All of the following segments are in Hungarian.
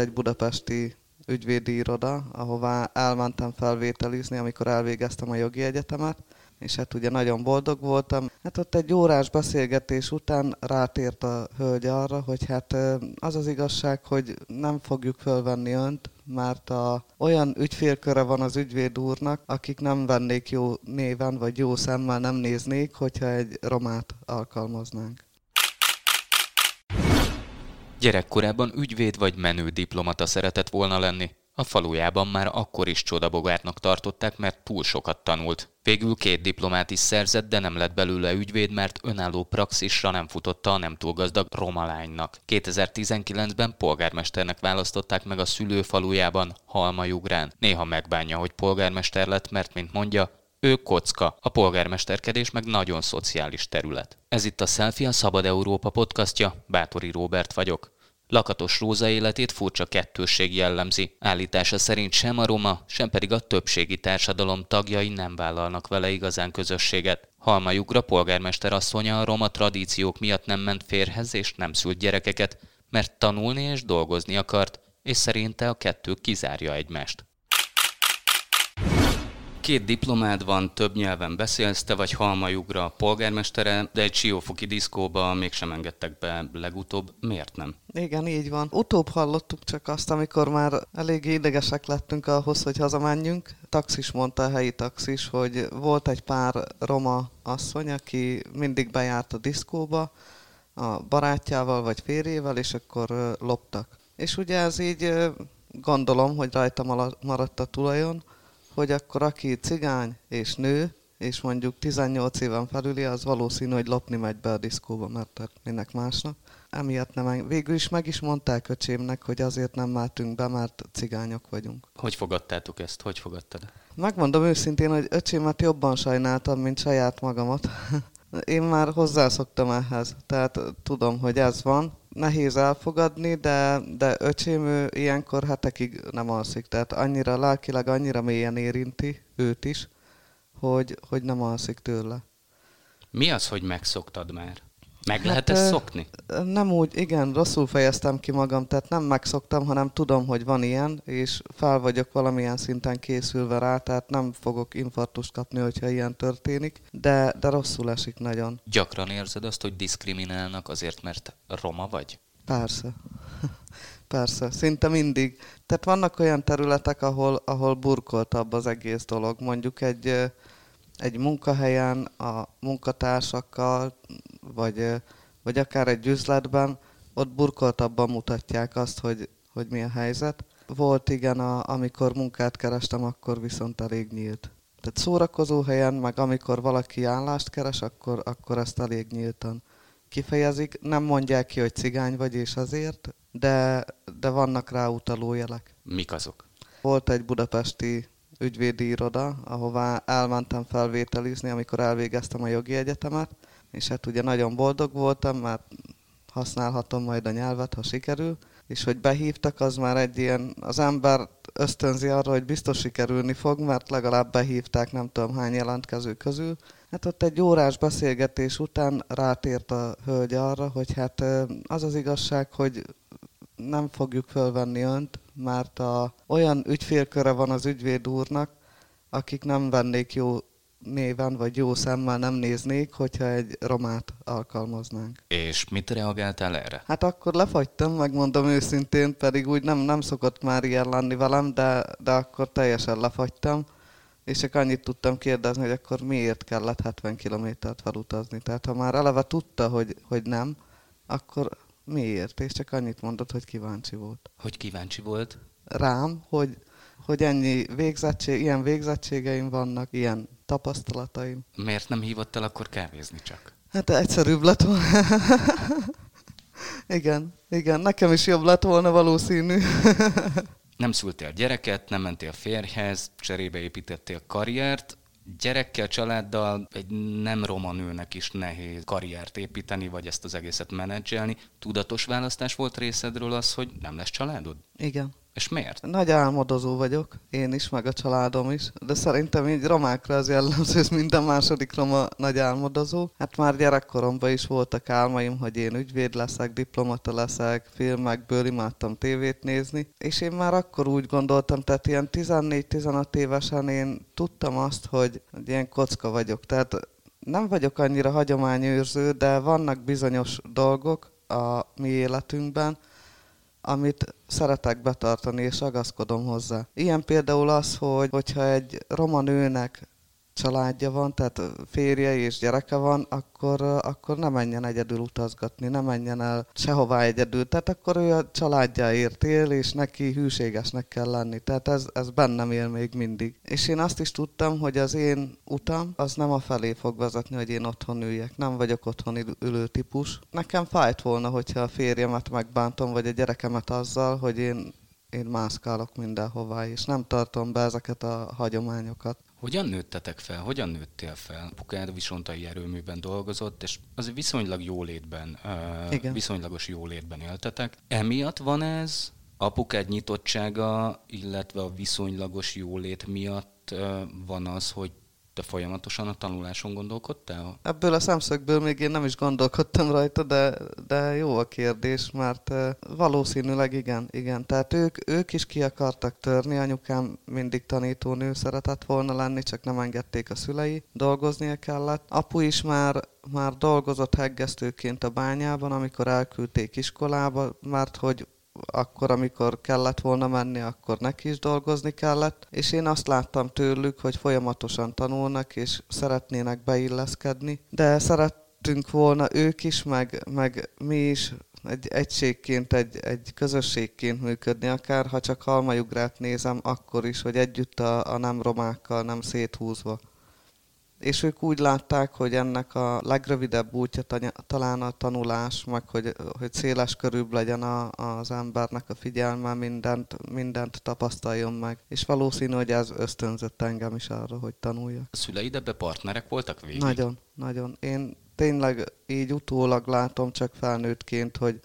egy budapesti ügyvédi iroda, ahová elmentem felvételizni, amikor elvégeztem a jogi egyetemet, és hát ugye nagyon boldog voltam. Hát ott egy órás beszélgetés után rátért a hölgy arra, hogy hát az az igazság, hogy nem fogjuk fölvenni önt, mert a, olyan ügyfélköre van az ügyvéd úrnak, akik nem vennék jó néven, vagy jó szemmel nem néznék, hogyha egy romát alkalmaznánk. Gyerekkorában ügyvéd vagy menő diplomata szeretett volna lenni. A falujában már akkor is csodabogárnak tartották, mert túl sokat tanult. Végül két diplomát is szerzett, de nem lett belőle ügyvéd, mert önálló praxisra nem futotta a nem túl gazdag roma lánynak. 2019-ben polgármesternek választották meg a szülőfalujában, Halmajugrán. Néha megbánja, hogy polgármester lett, mert, mint mondja, ő kocka, a polgármesterkedés meg nagyon szociális terület. Ez itt a Selfie, a Szabad Európa podcastja, Bátori Róbert vagyok. Lakatos Róza életét furcsa kettősség jellemzi. Állítása szerint sem a roma, sem pedig a többségi társadalom tagjai nem vállalnak vele igazán közösséget. Halmajugra polgármester asszonya a roma tradíciók miatt nem ment férhez és nem szült gyerekeket, mert tanulni és dolgozni akart, és szerinte a kettő kizárja egymást. Két diplomád van, több nyelven beszélsz, te vagy Halmajugra polgármestere, de egy siófoki diszkóba mégsem engedtek be legutóbb. Miért nem? Igen, így van. Utóbb hallottuk csak azt, amikor már elég idegesek lettünk ahhoz, hogy hazamenjünk. Taxis mondta a helyi taxis, hogy volt egy pár roma asszony, aki mindig bejárt a diszkóba a barátjával vagy férjével, és akkor loptak. És ugye ez így gondolom, hogy rajta maradt a tulajon, hogy akkor aki cigány és nő, és mondjuk 18 éven felüli, az valószínű, hogy lopni megy be a diszkóba, mert minek másnak. Emiatt nem, végül is meg is mondták öcsémnek, hogy azért nem mehetünk be, mert cigányok vagyunk. Hogy fogadtátok ezt? Hogy fogadtad? Megmondom őszintén, hogy öcsémet jobban sajnáltam, mint saját magamat. Én már hozzászoktam ehhez, tehát tudom, hogy ez van, nehéz elfogadni, de, de öcsém ő ilyenkor hetekig nem alszik, tehát annyira lelkileg, annyira mélyen érinti őt is, hogy, hogy nem alszik tőle. Mi az, hogy megszoktad már? Meg lehet hát, ezt szokni? Nem úgy, igen, rosszul fejeztem ki magam, tehát nem megszoktam, hanem tudom, hogy van ilyen, és fel vagyok valamilyen szinten készülve rá, tehát nem fogok infarktust kapni, hogyha ilyen történik, de, de rosszul esik nagyon. Gyakran érzed azt, hogy diszkriminálnak azért, mert roma vagy? Persze. Persze, szinte mindig. Tehát vannak olyan területek, ahol, ahol burkoltabb az egész dolog. Mondjuk egy, egy munkahelyen a munkatársakkal vagy, vagy akár egy üzletben, ott burkoltabban mutatják azt, hogy, hogy mi a helyzet. Volt igen, a, amikor munkát kerestem, akkor viszont elég nyílt. Tehát szórakozó helyen, meg amikor valaki állást keres, akkor, akkor ezt elég nyíltan kifejezik. Nem mondják ki, hogy cigány vagy, és azért, de, de vannak rá utaló jelek. Mik azok? Volt egy budapesti ügyvédi iroda, ahová elmentem felvételizni, amikor elvégeztem a jogi egyetemet, és hát ugye nagyon boldog voltam, mert használhatom majd a nyelvet, ha sikerül, és hogy behívtak, az már egy ilyen, az ember ösztönzi arra, hogy biztos sikerülni fog, mert legalább behívták nem tudom hány jelentkező közül. Hát ott egy órás beszélgetés után rátért a hölgy arra, hogy hát az az igazság, hogy nem fogjuk fölvenni önt, mert a, olyan ügyfélköre van az ügyvéd úrnak, akik nem vennék jó néven vagy jó szemmel nem néznék, hogyha egy romát alkalmaznánk. És mit reagáltál erre? Hát akkor lefagytam, megmondom őszintén, pedig úgy nem, nem szokott már ilyen lenni velem, de, de akkor teljesen lefagytam, és csak annyit tudtam kérdezni, hogy akkor miért kellett 70 kilométert felutazni. Tehát ha már eleve tudta, hogy, hogy nem, akkor miért? És csak annyit mondott, hogy kíváncsi volt. Hogy kíváncsi volt? Rám, hogy, hogy ennyi végzettség, ilyen végzettségeim vannak, ilyen tapasztalataim. Miért nem hívott el akkor kávézni csak? Hát egyszerűbb lett volna. igen, igen, nekem is jobb lett volna valószínű. nem szültél gyereket, nem mentél férjhez, cserébe építettél karriert, gyerekkel, családdal egy nem roma nőnek is nehéz karriert építeni, vagy ezt az egészet menedzselni. Tudatos választás volt részedről az, hogy nem lesz családod? Igen, És miért? Nagy álmodozó vagyok, én is, meg a családom is, de szerintem így romákra az jellemző, ez minden második roma nagy álmodozó. Hát már gyerekkoromban is voltak álmaim, hogy én ügyvéd leszek, diplomata leszek, filmekből imádtam tévét nézni, és én már akkor úgy gondoltam, tehát ilyen 14-15 évesen én tudtam azt, hogy, ilyen kocka vagyok, tehát nem vagyok annyira hagyományőrző, de vannak bizonyos dolgok a mi életünkben, amit szeretek betartani, és agaszkodom hozzá. Ilyen például az, hogy hogyha egy roma nőnek családja van, tehát férje és gyereke van, akkor, akkor ne menjen egyedül utazgatni, ne menjen el sehová egyedül. Tehát akkor ő a családjáért él, és neki hűségesnek kell lenni. Tehát ez, ez bennem él még mindig. És én azt is tudtam, hogy az én utam az nem a felé fog vezetni, hogy én otthon üljek. Nem vagyok otthon ülő típus. Nekem fájt volna, hogyha a férjemet megbántom, vagy a gyerekemet azzal, hogy én én mászkálok mindenhová, és nem tartom be ezeket a hagyományokat. Hogyan nőttetek fel? Hogyan nőttél fel? Apukád visontai erőműben dolgozott, és az viszonylag jólétben, uh, viszonylagos jólétben éltetek. Emiatt van ez, apukád nyitottsága, illetve a viszonylagos jólét miatt van az, hogy te folyamatosan a tanuláson gondolkodtál? Ebből a szemszögből még én nem is gondolkodtam rajta, de, de jó a kérdés, mert valószínűleg igen, igen. Tehát ők, ők is ki akartak törni, anyukám mindig tanítónő szeretett volna lenni, csak nem engedték a szülei, dolgoznia kellett. Apu is már már dolgozott heggesztőként a bányában, amikor elküldték iskolába, mert hogy akkor, amikor kellett volna menni, akkor neki is dolgozni kellett, és én azt láttam tőlük, hogy folyamatosan tanulnak, és szeretnének beilleszkedni, de szerettünk volna ők is, meg, meg mi is egy egységként, egy, egy közösségként működni, akár ha csak halmajugrát nézem, akkor is, hogy együtt a, a nem romákkal, nem széthúzva és ők úgy látták, hogy ennek a legrövidebb útja talán a tanulás, meg hogy, hogy széles körűbb legyen a, az embernek a figyelme, mindent, mindent tapasztaljon meg. És valószínű, hogy ez ösztönzött engem is arra, hogy tanuljak. A szüleid ebbe partnerek voltak végig? Nagyon, nagyon. Én tényleg így utólag látom csak felnőttként, hogy,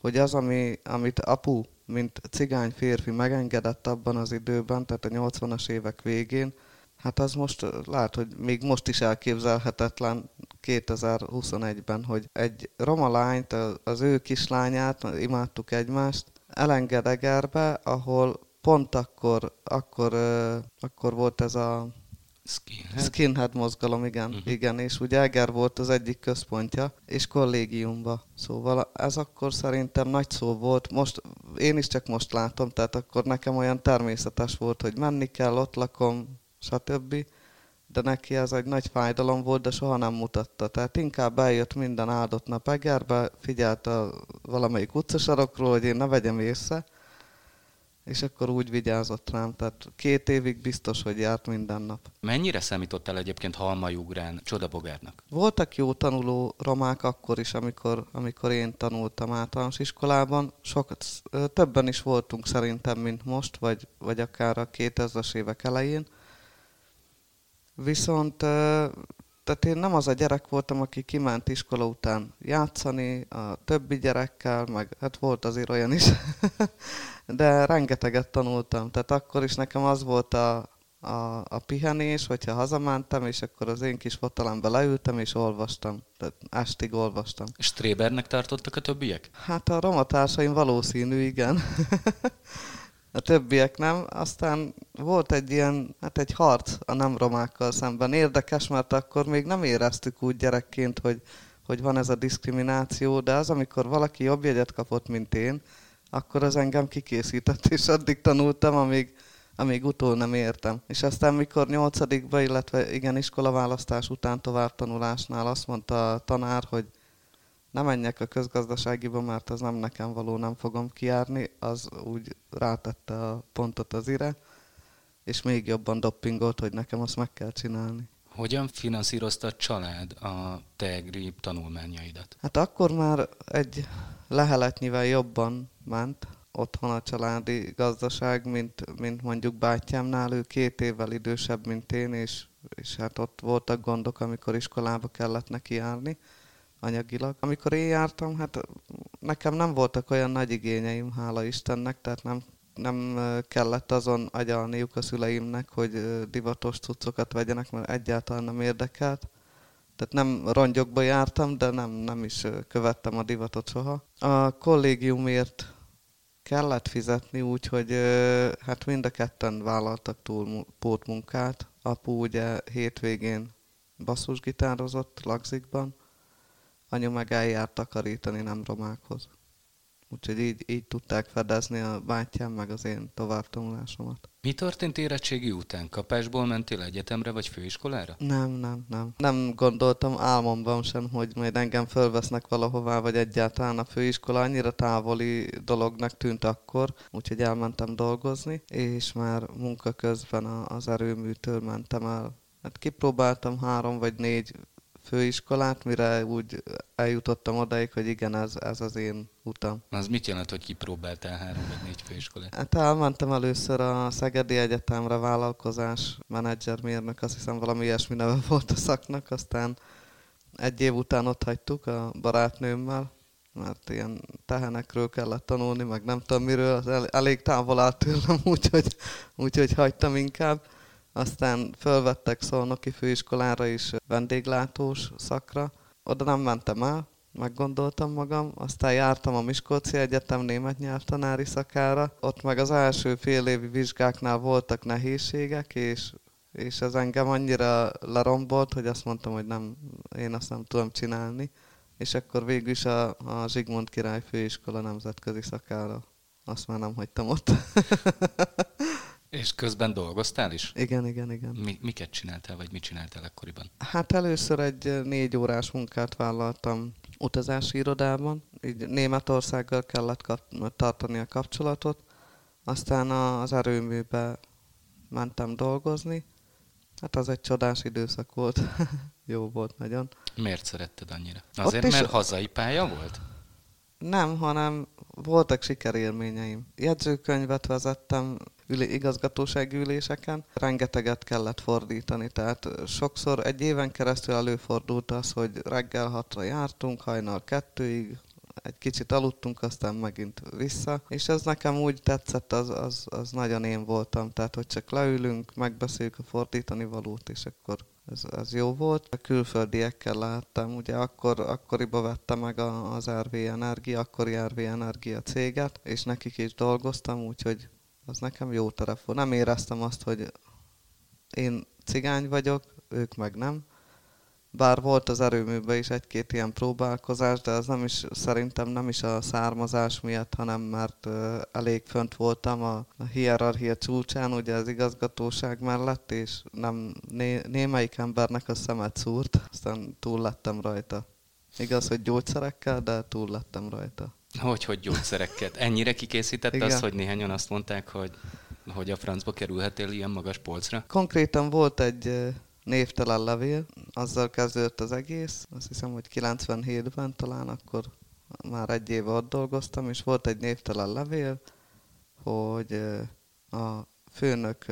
hogy az, ami, amit apu, mint cigány férfi megengedett abban az időben, tehát a 80-as évek végén, Hát az most lehet, hogy még most is elképzelhetetlen 2021-ben, hogy egy roma lányt, az ő kislányát, imádtuk egymást, elenged Egerbe, ahol pont akkor, akkor, akkor volt ez a Skinhead, Skinhead mozgalom, igen, uh-huh. igen, és ugye Eger volt az egyik központja, és kollégiumba. Szóval ez akkor szerintem nagy szó volt. Most, én is csak most látom, tehát akkor nekem olyan természetes volt, hogy menni kell, ott lakom, stb. De neki ez egy nagy fájdalom volt, de soha nem mutatta. Tehát inkább eljött minden áldott nap Egerbe, figyelte valamelyik utcasarokról, hogy én ne vegyem észre, és akkor úgy vigyázott rám, tehát két évig biztos, hogy járt minden nap. Mennyire számítottál egyébként Halmajugrán csodabogárnak? Voltak jó tanuló romák akkor is, amikor, amikor én tanultam általános iskolában. Sokat, többen is voltunk szerintem, mint most, vagy, vagy akár a 2000-es évek elején. Viszont tehát én nem az a gyerek voltam, aki kiment iskola után játszani a többi gyerekkel, meg hát volt azért olyan is, de rengeteget tanultam. Tehát akkor is nekem az volt a, a, a pihenés, hogyha hazamentem, és akkor az én kis fotelembe leültem, és olvastam. Tehát estig olvastam. És trébernek tartottak a többiek? Hát a roma társaim valószínű, igen. a többiek nem. Aztán volt egy ilyen, hát egy harc a nem romákkal szemben. Érdekes, mert akkor még nem éreztük úgy gyerekként, hogy, hogy van ez a diszkrimináció, de az, amikor valaki jobb jegyet kapott, mint én, akkor az engem kikészített, és addig tanultam, amíg, amíg utól nem értem. És aztán, mikor nyolcadikba, illetve igen, iskolaválasztás után továbbtanulásnál azt mondta a tanár, hogy ne menjek a közgazdaságiba, mert az nem nekem való, nem fogom kiárni, az úgy rátette a pontot az ire, és még jobban doppingolt, hogy nekem azt meg kell csinálni. Hogyan finanszírozta a család a tegri tanulmányaidat? Hát akkor már egy leheletnyivel jobban ment otthon a családi gazdaság, mint, mint mondjuk bátyámnál. Ő két évvel idősebb, mint én, és, és hát ott voltak gondok, amikor iskolába kellett neki járni anyagilag. Amikor én jártam, hát nekem nem voltak olyan nagy igényeim, hála Istennek, tehát nem, nem kellett azon agyalniuk a szüleimnek, hogy divatos cuccokat vegyenek, mert egyáltalán nem érdekelt. Tehát nem rongyokba jártam, de nem, nem is követtem a divatot soha. A kollégiumért kellett fizetni, úgyhogy hát mind a ketten vállaltak túl pótmunkát. Apu ugye hétvégén basszusgitározott Lagzikban, anyu meg eljárt takarítani nem romákhoz. Úgyhogy így, így tudták fedezni a bátyám meg az én továbbtanulásomat. Mi történt érettségi után? Kapásból mentél egyetemre vagy főiskolára? Nem, nem, nem. Nem gondoltam álmomban sem, hogy majd engem fölvesznek valahová, vagy egyáltalán a főiskola annyira távoli dolognak tűnt akkor, úgyhogy elmentem dolgozni, és már munka közben az erőműtől mentem el. Hát kipróbáltam három vagy négy főiskolát, mire úgy eljutottam odaig, hogy igen, ez, ez az én utam. Az mit jelent, hogy kipróbáltál három vagy négy főiskolát? Hát elmentem először a Szegedi Egyetemre vállalkozás, menedzsermérnök, azt hiszem valami ilyesmi neve volt a szaknak, aztán egy év után ott hagytuk a barátnőmmel, mert ilyen tehenekről kellett tanulni, meg nem tudom miről, az elég távol állt tőlem, úgyhogy, úgyhogy hagytam inkább. Aztán fölvettek Szolnoki főiskolára is vendéglátós szakra. Oda nem mentem el, meggondoltam magam, aztán jártam a Miskolci Egyetem német nyelvtanári szakára. Ott meg az első fél évi vizsgáknál voltak nehézségek, és, és ez engem annyira lerombolt, hogy azt mondtam, hogy nem, én azt nem tudom csinálni. És akkor végül is a, a Zsigmond Király Főiskola nemzetközi szakára azt már nem hagytam ott. És közben dolgoztál is? Igen, igen, igen. Mi, miket csináltál, vagy mit csináltál ekkoriban? Hát először egy négy órás munkát vállaltam utazási irodában, így Németországgal kellett kap- tartani a kapcsolatot, aztán az erőműbe mentem dolgozni, hát az egy csodás időszak volt, jó volt nagyon. Miért szeretted annyira? Azért, Ott mert hazai pálya volt? Nem, hanem voltak sikerélményeim. Jegyzőkönyvet vezettem, üli, igazgatósági üléseken rengeteget kellett fordítani, tehát sokszor egy éven keresztül előfordult az, hogy reggel hatra jártunk, hajnal kettőig, egy kicsit aludtunk, aztán megint vissza, és ez nekem úgy tetszett, az, az, az nagyon én voltam, tehát hogy csak leülünk, megbeszéljük a fordítani valót, és akkor ez, ez jó volt. A külföldiekkel láttam, ugye akkor, akkoriban vettem meg a, az RV Energia, akkori RV Energia céget, és nekik is dolgoztam, úgyhogy az nekem jó volt. Nem éreztem azt, hogy én cigány vagyok, ők meg nem. Bár volt az erőműben is egy-két ilyen próbálkozás, de az nem is, szerintem nem is a származás miatt, hanem mert uh, elég fönt voltam a, a hierarchia csúcsán, ugye az igazgatóság mellett, és nem né, némelyik embernek a szemet szúrt, aztán túl lettem rajta. Igaz, hogy gyógyszerekkel, de túl lettem rajta. Hogy, hogy gyógyszereket? Ennyire kikészített Igen. az, hogy néhányan azt mondták, hogy, hogy a francba kerülhetél ilyen magas polcra? Konkrétan volt egy névtelen levél, azzal kezdődött az egész. Azt hiszem, hogy 97-ben talán akkor már egy éve ott dolgoztam, és volt egy névtelen levél, hogy a főnök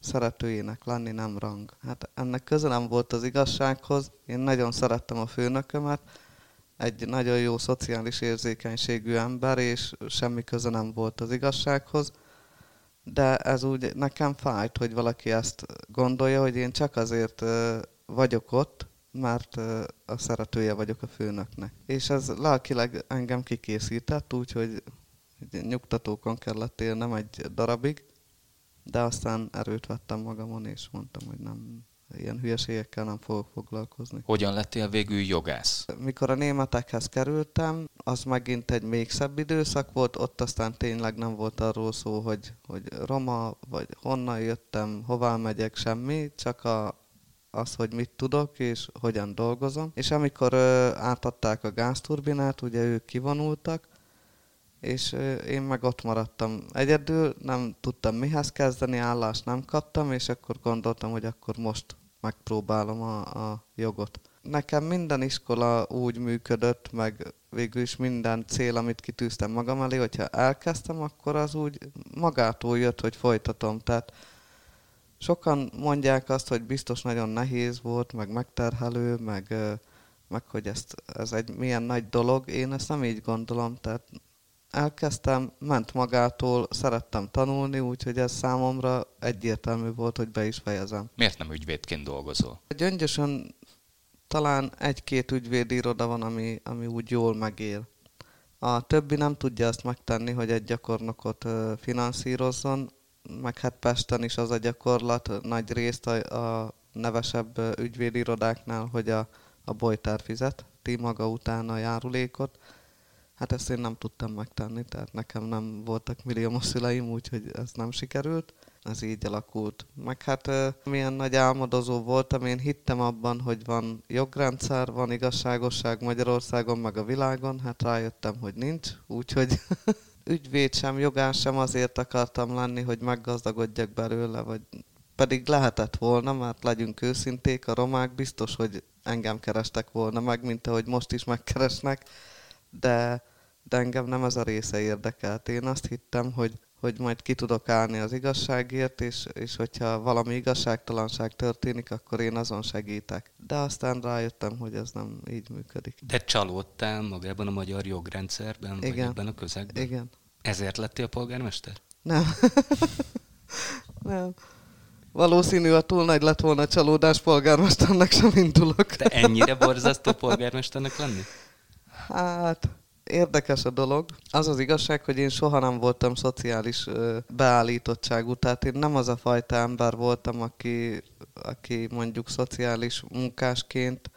szeretőjének lenni nem rang. Hát ennek közelem volt az igazsághoz. Én nagyon szerettem a főnökömet, egy nagyon jó szociális érzékenységű ember, és semmi köze nem volt az igazsághoz. De ez úgy nekem fájt, hogy valaki ezt gondolja, hogy én csak azért vagyok ott, mert a szeretője vagyok a főnöknek. És ez lelkileg engem kikészített, úgyhogy nyugtatókon kellett élnem egy darabig, de aztán erőt vettem magamon, és mondtam, hogy nem, ilyen hülyeségekkel nem fogok foglalkozni. Hogyan lettél végül jogász? Mikor a németekhez kerültem, az megint egy még szebb időszak volt, ott aztán tényleg nem volt arról szó, hogy, hogy roma, vagy honnan jöttem, hová megyek, semmi, csak a, az, hogy mit tudok és hogyan dolgozom. És amikor átadták a gázturbinát, ugye ők kivonultak, és én meg ott maradtam egyedül, nem tudtam mihez kezdeni, állást nem kaptam, és akkor gondoltam, hogy akkor most megpróbálom a, a jogot. Nekem minden iskola úgy működött, meg végül is minden cél, amit kitűztem magam elé, hogyha elkezdtem, akkor az úgy magától jött, hogy folytatom. Tehát sokan mondják azt, hogy biztos nagyon nehéz volt, meg megterhelő, meg, meg hogy ezt, ez egy milyen nagy dolog. Én ezt nem így gondolom, tehát elkezdtem, ment magától, szerettem tanulni, úgyhogy ez számomra egyértelmű volt, hogy be is fejezem. Miért nem ügyvédként dolgozol? Gyöngyösen talán egy-két ügyvédi iroda van, ami, ami úgy jól megél. A többi nem tudja azt megtenni, hogy egy gyakornokot finanszírozzon, meg hát Pesten is az a gyakorlat nagy részt a, a nevesebb ügyvédirodáknál, hogy a, a bolytár fizet, ti maga utána járulékot. Hát ezt én nem tudtam megtenni, tehát nekem nem voltak milliómos szüleim, úgyhogy ez nem sikerült. Ez így alakult. Meg hát milyen nagy álmodozó voltam, én hittem abban, hogy van jogrendszer, van igazságosság Magyarországon, meg a világon, hát rájöttem, hogy nincs, úgyhogy ügyvéd sem, jogás sem azért akartam lenni, hogy meggazdagodjak belőle, vagy pedig lehetett volna, mert legyünk őszinték, a romák biztos, hogy engem kerestek volna meg, mint ahogy most is megkeresnek, de, de engem nem ez a része érdekelt. Én azt hittem, hogy, hogy majd ki tudok állni az igazságért, és, és hogyha valami igazságtalanság történik, akkor én azon segítek. De aztán rájöttem, hogy ez nem így működik. De csalódtál magában a magyar jogrendszerben, Igen. vagy ebben a közegben? Igen. Ezért lettél polgármester? Nem. nem. Valószínű, a túl nagy lett volna a csalódás polgármesternek sem indulok. Te ennyire borzasztó polgármesternek lenni? Hát, érdekes a dolog. Az az igazság, hogy én soha nem voltam szociális beállítottságú, tehát én nem az a fajta ember voltam, aki, aki mondjuk szociális munkásként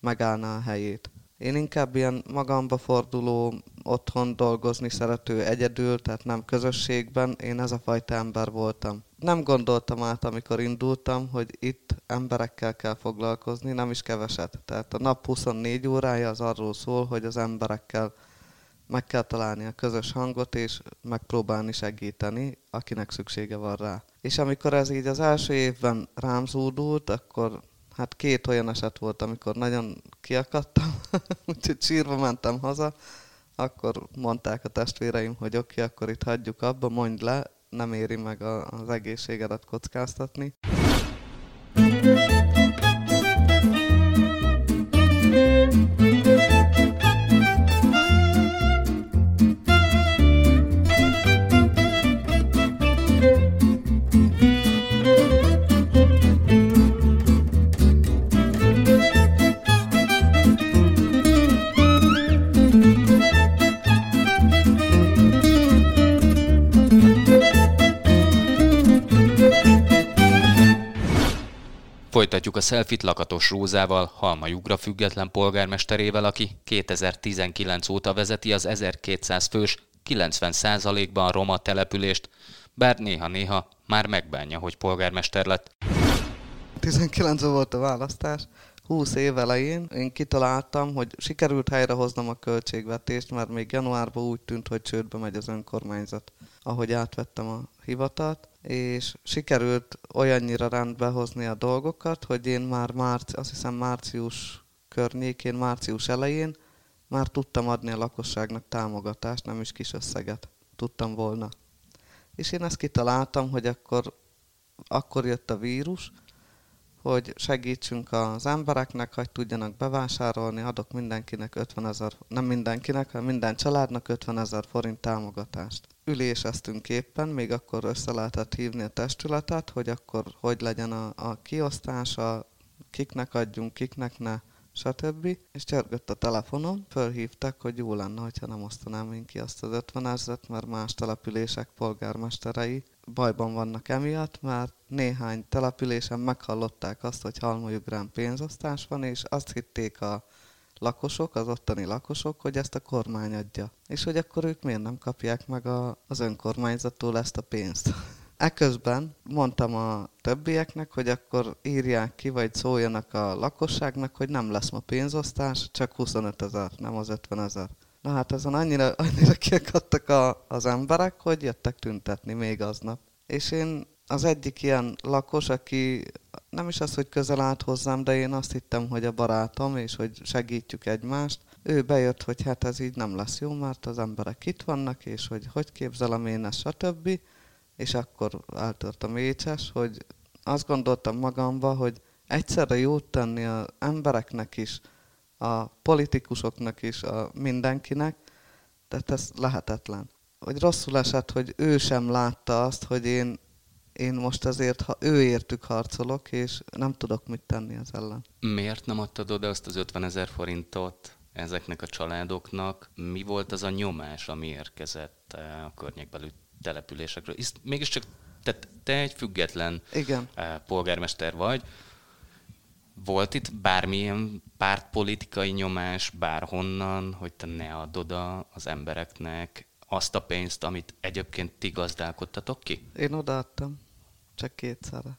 megállná a helyét. Én inkább ilyen magamba forduló, otthon dolgozni szerető egyedül, tehát nem közösségben, én ez a fajta ember voltam. Nem gondoltam át, amikor indultam, hogy itt emberekkel kell foglalkozni, nem is keveset. Tehát a nap 24 órája az arról szól, hogy az emberekkel meg kell találni a közös hangot, és megpróbálni segíteni, akinek szüksége van rá. És amikor ez így az első évben rám zúdult, akkor hát két olyan eset volt, amikor nagyon kiakadtam, úgyhogy sírva mentem haza, akkor mondták a testvéreim, hogy oké, okay, akkor itt hagyjuk abba, mondj le, nem éri meg az egészségedet kockáztatni. Szelfit Lakatos Rózával, Halmajugra független polgármesterével, aki 2019 óta vezeti az 1200 fős, 90%-ban roma települést, bár néha-néha már megbánja, hogy polgármester lett. 19 volt a választás, 20 év elején én kitaláltam, hogy sikerült helyrehoznom a költségvetést, mert még januárban úgy tűnt, hogy csődbe megy az önkormányzat, ahogy átvettem a hivatalt, és sikerült olyannyira rendbe hozni a dolgokat, hogy én már márci, azt hiszem március környékén, március elején már tudtam adni a lakosságnak támogatást, nem is kis összeget. Tudtam volna. És én ezt kitaláltam, hogy akkor, akkor jött a vírus, hogy segítsünk az embereknek, hogy tudjanak bevásárolni, adok mindenkinek 50 ezer, nem mindenkinek, hanem minden családnak 50 ezer forint támogatást. Üléseztünk éppen, még akkor össze lehetett hívni a testületet, hogy akkor hogy legyen a, a kiosztása, kiknek adjunk, kiknek ne, stb. És csörgött a telefonom, fölhívtak, hogy jó lenne, hogyha nem osztanám én ki azt az 50 ezeret, mert más települések polgármesterei bajban vannak emiatt, mert néhány településen meghallották azt, hogy Halmajugrán pénzosztás van, és azt hitték a lakosok, az ottani lakosok, hogy ezt a kormány adja. És hogy akkor ők miért nem kapják meg a, az önkormányzattól ezt a pénzt. Eközben mondtam a többieknek, hogy akkor írják ki, vagy szóljanak a lakosságnak, hogy nem lesz ma pénzosztás, csak 25 ezer, nem az 50 ezer. Na hát ezen annyira, annyira kiakadtak a, az emberek, hogy jöttek tüntetni még aznap. És én az egyik ilyen lakos, aki nem is az, hogy közel állt hozzám, de én azt hittem, hogy a barátom, és hogy segítjük egymást. Ő bejött, hogy hát ez így nem lesz jó, mert az emberek itt vannak, és hogy hogy képzelem én ezt, stb. És akkor eltört a mécses, hogy azt gondoltam magamba, hogy egyszerre jót tenni az embereknek is, a politikusoknak is, a mindenkinek, Tehát ez lehetetlen. Hogy rosszul esett, hogy ő sem látta azt, hogy én, én most azért, ha ő értük harcolok, és nem tudok mit tenni az ellen. Miért nem adtad oda azt az 50 ezer forintot ezeknek a családoknak? Mi volt az a nyomás, ami érkezett eh, a környékbelül településekről? Hisz mégiscsak te, te egy független Igen. Eh, polgármester vagy. Volt itt bármilyen pártpolitikai nyomás bárhonnan, hogy te ne add oda az embereknek azt a pénzt, amit egyébként ti gazdálkodtatok ki? Én odaadtam, csak kétszerre.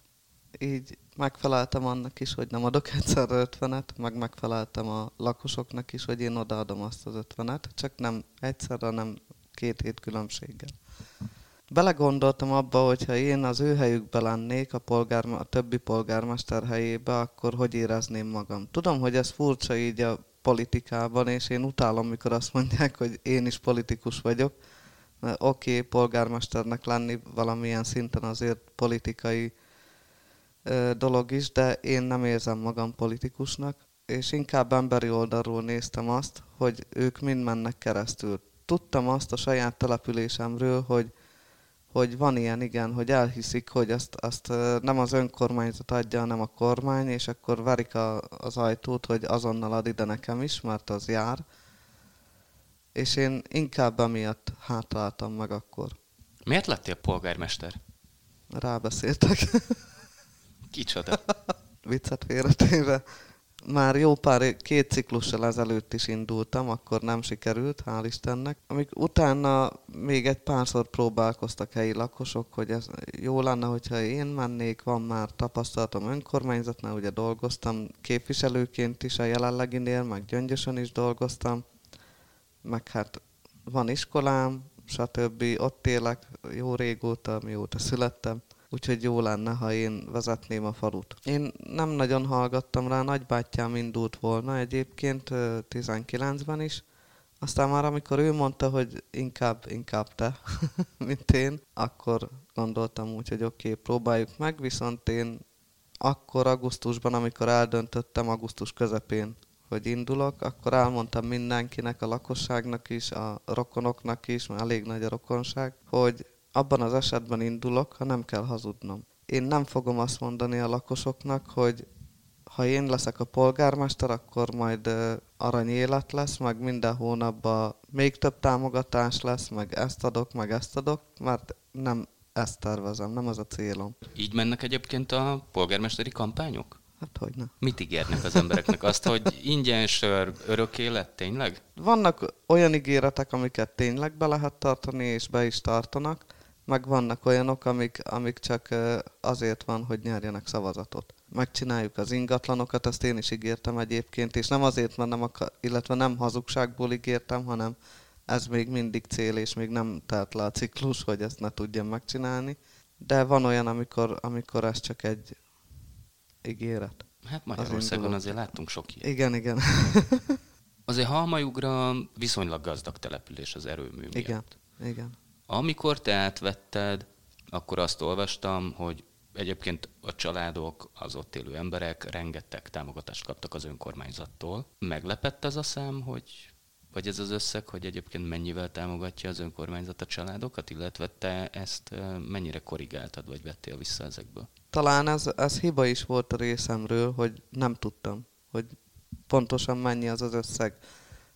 Így megfeleltem annak is, hogy nem adok egyszerre ötvenet, meg megfeleltem a lakosoknak is, hogy én odaadom azt az ötvenet, csak nem egyszerre, nem két hét különbséggel. Belegondoltam abba, hogyha én az ő helyükbe lennék, a, polgár, a többi polgármester helyébe, akkor hogy érezném magam. Tudom, hogy ez furcsa így a politikában, és én utálom, mikor azt mondják, hogy én is politikus vagyok. Oké, okay, polgármesternek lenni valamilyen szinten azért politikai ö, dolog is, de én nem érzem magam politikusnak, és inkább emberi oldalról néztem azt, hogy ők mind mennek keresztül. Tudtam azt a saját településemről, hogy hogy van ilyen, igen, hogy elhiszik, hogy azt, azt nem az önkormányzat adja, hanem a kormány, és akkor verik a, az ajtót, hogy azonnal ad ide nekem is, mert az jár. És én inkább emiatt hátráltam meg akkor. Miért lettél polgármester? Rábeszéltek. Kicsoda? Viccet félretéve már jó pár, két ciklussal ezelőtt is indultam, akkor nem sikerült, hál' Istennek. Amik utána még egy párszor próbálkoztak helyi lakosok, hogy ez jó lenne, hogyha én mennék, van már tapasztalatom önkormányzatnál, ugye dolgoztam képviselőként is a jelenleginél, meg Gyöngyösön is dolgoztam, meg hát van iskolám, stb. Ott élek jó régóta, mióta születtem úgyhogy jó lenne, ha én vezetném a falut. Én nem nagyon hallgattam rá, nagybátyám indult volna egyébként 19-ben is, aztán már amikor ő mondta, hogy inkább, inkább te, mint én, akkor gondoltam úgy, hogy oké, okay, próbáljuk meg, viszont én akkor augusztusban, amikor eldöntöttem, augusztus közepén, hogy indulok, akkor elmondtam mindenkinek, a lakosságnak is, a rokonoknak is, mert elég nagy a rokonság, hogy abban az esetben indulok, ha nem kell hazudnom. Én nem fogom azt mondani a lakosoknak, hogy ha én leszek a polgármester, akkor majd arany élet lesz, meg minden hónapban még több támogatás lesz, meg ezt adok, meg ezt adok, mert nem ezt tervezem, nem az a célom. Így mennek egyébként a polgármesteri kampányok? Hát hogy ne. Mit ígérnek az embereknek? Azt, hogy ingyen sör, örök élet, tényleg? Vannak olyan ígéretek, amiket tényleg be lehet tartani, és be is tartanak, meg vannak olyanok, amik, amik csak azért van, hogy nyerjenek szavazatot. Megcsináljuk az ingatlanokat, azt én is ígértem egyébként, és nem azért, mert nem akar, illetve nem hazugságból ígértem, hanem ez még mindig cél, és még nem telt le a ciklus, hogy ezt ne tudjam megcsinálni. De van olyan, amikor, amikor ez csak egy ígéret. Hát Magyarországon az azért láttunk sok ilyet. Igen, igen. azért Halmajugra viszonylag gazdag település az erőmű miatt. Igen, igen. Amikor te átvetted, akkor azt olvastam, hogy egyébként a családok, az ott élő emberek rengeteg támogatást kaptak az önkormányzattól. Meglepett az a szám, hogy vagy ez az összeg, hogy egyébként mennyivel támogatja az önkormányzat a családokat, illetve te ezt mennyire korrigáltad, vagy vettél vissza ezekből? Talán ez, ez hiba is volt a részemről, hogy nem tudtam, hogy pontosan mennyi az az összeg,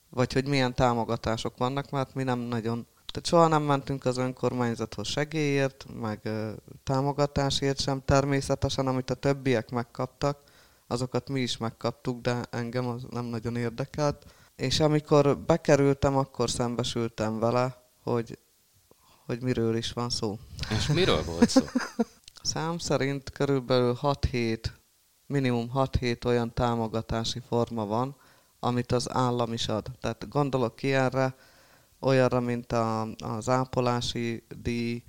vagy hogy milyen támogatások vannak, mert mi nem nagyon tehát soha nem mentünk az önkormányzathoz segélyért, meg ö, támogatásért sem. Természetesen, amit a többiek megkaptak, azokat mi is megkaptuk, de engem az nem nagyon érdekelt. És amikor bekerültem, akkor szembesültem vele, hogy, hogy miről is van szó. És miről volt szó? Szám szerint körülbelül 6-7, minimum 6-7 olyan támogatási forma van, amit az állam is ad. Tehát gondolok ki erre, olyanra, mint a, az ápolási díj,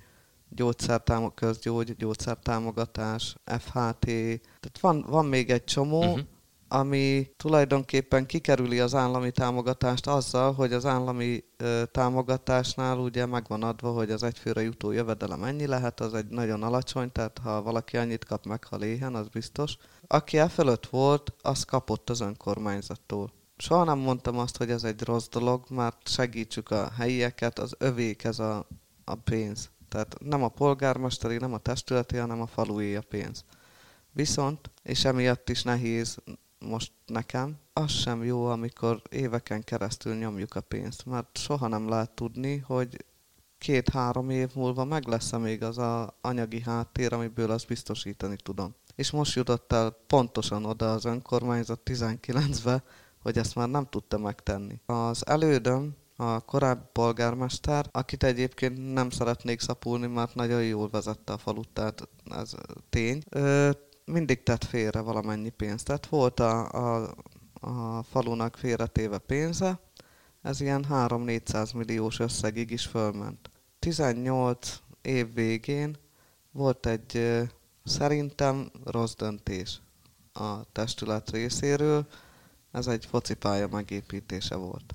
gyógyszertámog, közgyógy, gyógyszertámogatás, FHT. Tehát van, van még egy csomó, uh-huh. ami tulajdonképpen kikerüli az állami támogatást azzal, hogy az állami ö, támogatásnál ugye megvan adva, hogy az egyfőre jutó jövedelem ennyi lehet, az egy nagyon alacsony, tehát ha valaki annyit kap meg, ha léhen, az biztos. Aki e fölött volt, az kapott az önkormányzattól soha nem mondtam azt, hogy ez egy rossz dolog, mert segítsük a helyieket, az övék ez a, a pénz. Tehát nem a polgármesteri, nem a testületi, hanem a falué a pénz. Viszont, és emiatt is nehéz most nekem, az sem jó, amikor éveken keresztül nyomjuk a pénzt, mert soha nem lehet tudni, hogy két-három év múlva meg lesz-e még az a anyagi háttér, amiből azt biztosítani tudom. És most jutott el pontosan oda az önkormányzat 19-be, hogy ezt már nem tudta megtenni. Az elődöm, a korábbi polgármester, akit egyébként nem szeretnék szapulni, mert nagyon jól vezette a falut, tehát ez tény. Ö, mindig tett félre valamennyi pénzt. Tehát volt a, a, a falunak félretéve pénze, ez ilyen 3-400 milliós összegig is fölment. 18 év végén volt egy szerintem rossz döntés a testület részéről, ez egy focipálya megépítése volt.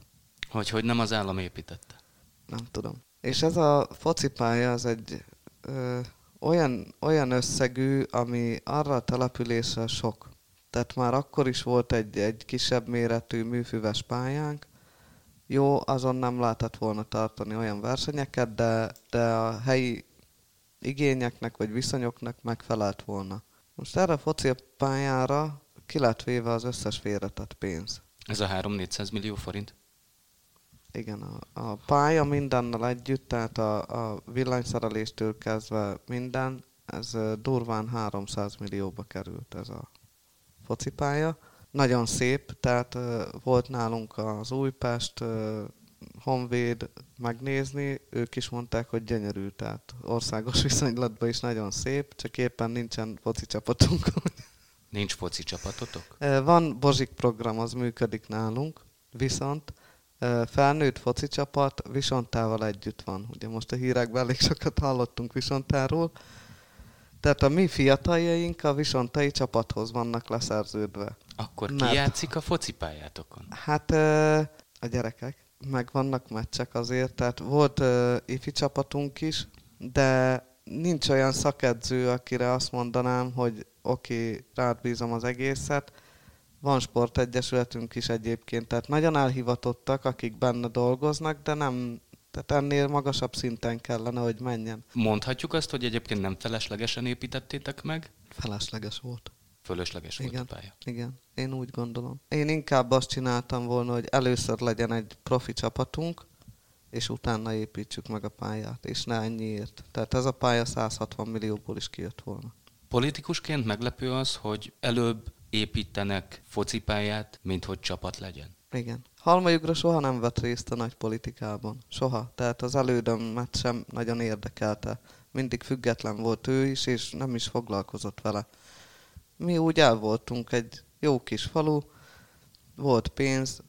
Hogy, hogy nem az állam építette? Nem tudom. És ez a focipálya, az egy ö, olyan, olyan összegű, ami arra a településre sok. Tehát már akkor is volt egy, egy kisebb méretű műfüves pályánk. Jó, azon nem lehetett volna tartani olyan versenyeket, de, de a helyi igényeknek vagy viszonyoknak megfelelt volna. Most erre a foci pályára ki lett véve az összes félretett pénz. Ez a 3-400 millió forint? Igen, a, a pálya mindennel együtt, tehát a, a villanyszereléstől kezdve minden, ez durván 300 millióba került ez a focipálya. Nagyon szép, tehát volt nálunk az Újpest, Honvéd megnézni, ők is mondták, hogy gyönyörű, tehát országos viszonylatban is nagyon szép, csak éppen nincsen foci csapatunk. Nincs foci csapatotok? Van Bozsik program, az működik nálunk, viszont felnőtt foci csapat Visontával együtt van. Ugye most a hírekben elég sokat hallottunk Visontáról. Tehát a mi fiataljaink a Visontai csapathoz vannak leszerződve. Akkor ki Mert, játszik a focipályátokon? Hát a gyerekek. Meg vannak meccsek azért, tehát volt ifi csapatunk is, de nincs olyan szakedző, akire azt mondanám, hogy oké, okay, rád bízom az egészet, van sportegyesületünk is egyébként, tehát nagyon elhivatottak, akik benne dolgoznak, de nem, tehát ennél magasabb szinten kellene, hogy menjen. Mondhatjuk azt, hogy egyébként nem feleslegesen építettétek meg? Felesleges volt. Fölösleges igen, volt a pálya. Igen, én úgy gondolom. Én inkább azt csináltam volna, hogy először legyen egy profi csapatunk, és utána építsük meg a pályát, és ne ennyiért. Tehát ez a pálya 160 millióból is kijött volna. Politikusként meglepő az, hogy előbb építenek focipályát, mint hogy csapat legyen. Igen. Halmajugra soha nem vett részt a nagy politikában. Soha. Tehát az elődömet sem nagyon érdekelte. Mindig független volt ő is, és nem is foglalkozott vele. Mi úgy el voltunk egy jó kis falu, volt pénz,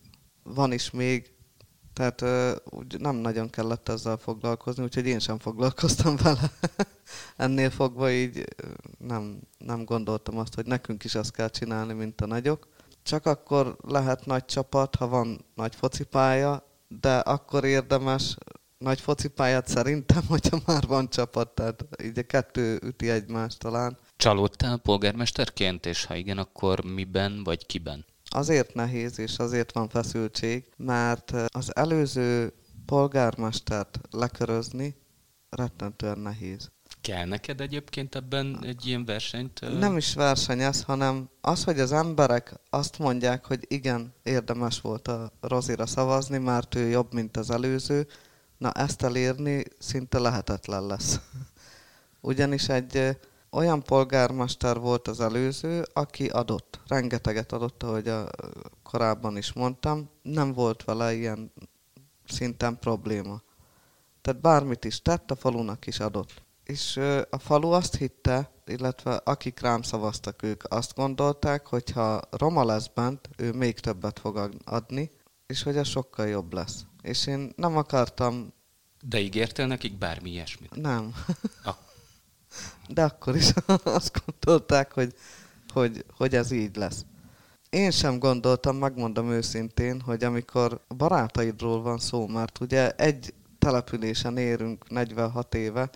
van is még, tehát úgy nem nagyon kellett ezzel foglalkozni, úgyhogy én sem foglalkoztam vele. Ennél fogva így nem, nem gondoltam azt, hogy nekünk is azt kell csinálni, mint a nagyok. Csak akkor lehet nagy csapat, ha van nagy focipálya, de akkor érdemes nagy focipályát szerintem, hogyha már van csapat, tehát így a kettő üti egymást talán. Csalódtál polgármesterként, és ha igen, akkor miben vagy kiben? Azért nehéz, és azért van feszültség, mert az előző polgármestert lekörözni rettentően nehéz. Kell neked egyébként ebben egy ilyen versenyt? Nem is verseny ez, hanem az, hogy az emberek azt mondják, hogy igen, érdemes volt a Rozira szavazni, mert ő jobb, mint az előző, na ezt elérni szinte lehetetlen lesz. Ugyanis egy olyan polgármester volt az előző, aki adott. Rengeteget adott, ahogy a, korábban is mondtam. Nem volt vele ilyen szinten probléma. Tehát bármit is tett, a falunak is adott. És a falu azt hitte, illetve akik rám szavaztak, ők azt gondolták, hogy ha Roma lesz bent, ő még többet fog adni, és hogy ez sokkal jobb lesz. És én nem akartam... De ígértél nekik bármi ilyesmit? Nem. De akkor is azt gondolták, hogy, hogy, hogy ez így lesz. Én sem gondoltam, megmondom őszintén, hogy amikor barátaidról van szó, mert ugye egy településen érünk 46 éve,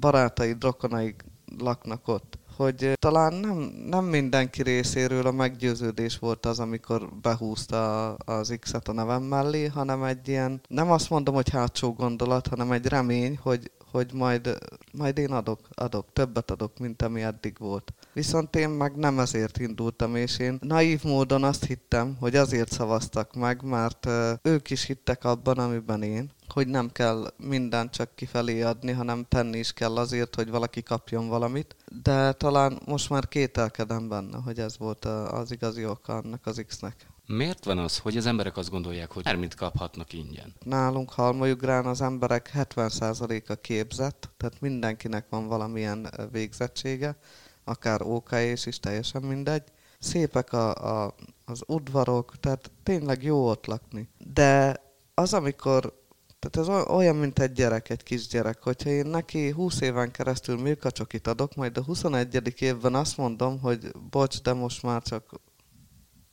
barátaid, rokonaid laknak ott, hogy talán nem, nem mindenki részéről a meggyőződés volt az, amikor behúzta az X-et a nevem mellé, hanem egy ilyen, nem azt mondom, hogy hátsó gondolat, hanem egy remény, hogy, hogy majd, majd én adok, adok, többet adok, mint ami eddig volt. Viszont én meg nem ezért indultam, és én naív módon azt hittem, hogy azért szavaztak meg, mert ők is hittek abban, amiben én, hogy nem kell mindent csak kifelé adni, hanem tenni is kell azért, hogy valaki kapjon valamit. De talán most már kételkedem benne, hogy ez volt az igazi oka annak az X-nek. Miért van az, hogy az emberek azt gondolják, hogy bármit kaphatnak ingyen? Nálunk Halmajugrán az emberek 70%-a képzett, tehát mindenkinek van valamilyen végzettsége, akár OK és is teljesen mindegy. Szépek a, a, az udvarok, tehát tényleg jó ott lakni. De az, amikor tehát ez olyan, mint egy gyerek, egy kisgyerek, hogyha én neki 20 éven keresztül milkacsokit adok, majd a 21. évben azt mondom, hogy bocs, de most már csak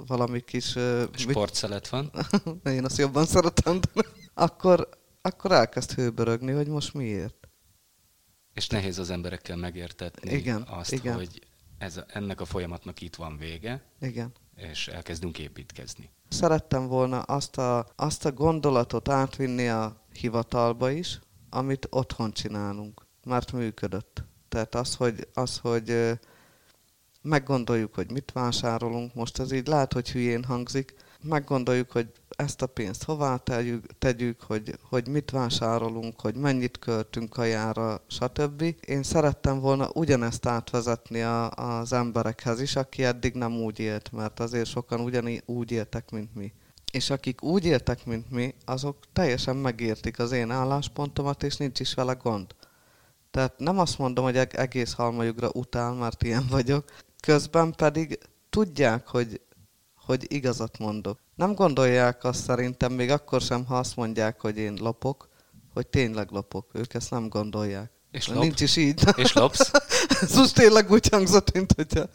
valami kis... Uh, Sportszelet van. én azt jobban szeretem. akkor, akkor elkezd hőbörögni, hogy most miért. És nehéz az emberekkel megértetni igen, azt, igen. hogy ez, ennek a folyamatnak itt van vége, igen. és elkezdünk építkezni. Szerettem volna azt a, azt a gondolatot átvinni a hivatalba is, amit otthon csinálunk, mert működött. Tehát az, hogy, az, hogy meggondoljuk, hogy mit vásárolunk, most ez így lehet, hogy hülyén hangzik, meggondoljuk, hogy ezt a pénzt hová tegyük, tegyük hogy, hogy mit vásárolunk, hogy mennyit költünk kajára, stb. Én szerettem volna ugyanezt átvezetni a, az emberekhez is, aki eddig nem úgy élt, mert azért sokan ugyanígy úgy éltek, mint mi. És akik úgy éltek, mint mi, azok teljesen megértik az én álláspontomat, és nincs is vele gond. Tehát nem azt mondom, hogy egész halmajugra utál, mert ilyen vagyok, közben pedig tudják, hogy, hogy igazat mondok. Nem gondolják azt szerintem, még akkor sem, ha azt mondják, hogy én lopok, hogy tényleg lopok. Ők ezt nem gondolják. És lop? Nincs is így. És lopsz? Ez most tényleg úgy hangzott, mint hogyha...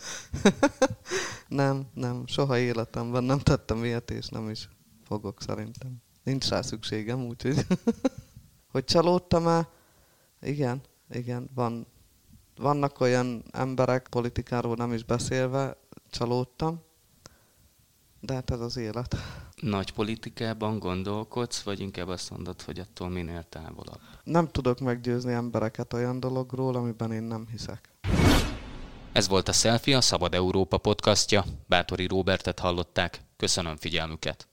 nem, nem, soha életemben nem tettem ilyet, és nem is fogok szerintem. Nincs rá szükségem, úgyhogy... hogy csalódtam-e? Igen, igen, van, vannak olyan emberek, politikáról nem is beszélve, csalódtam, de hát ez az élet. Nagy politikában gondolkodsz, vagy inkább azt mondod, hogy attól minél távolabb? Nem tudok meggyőzni embereket olyan dologról, amiben én nem hiszek. Ez volt a Selfie, a Szabad Európa podcastja. Bátori Robertet hallották. Köszönöm figyelmüket.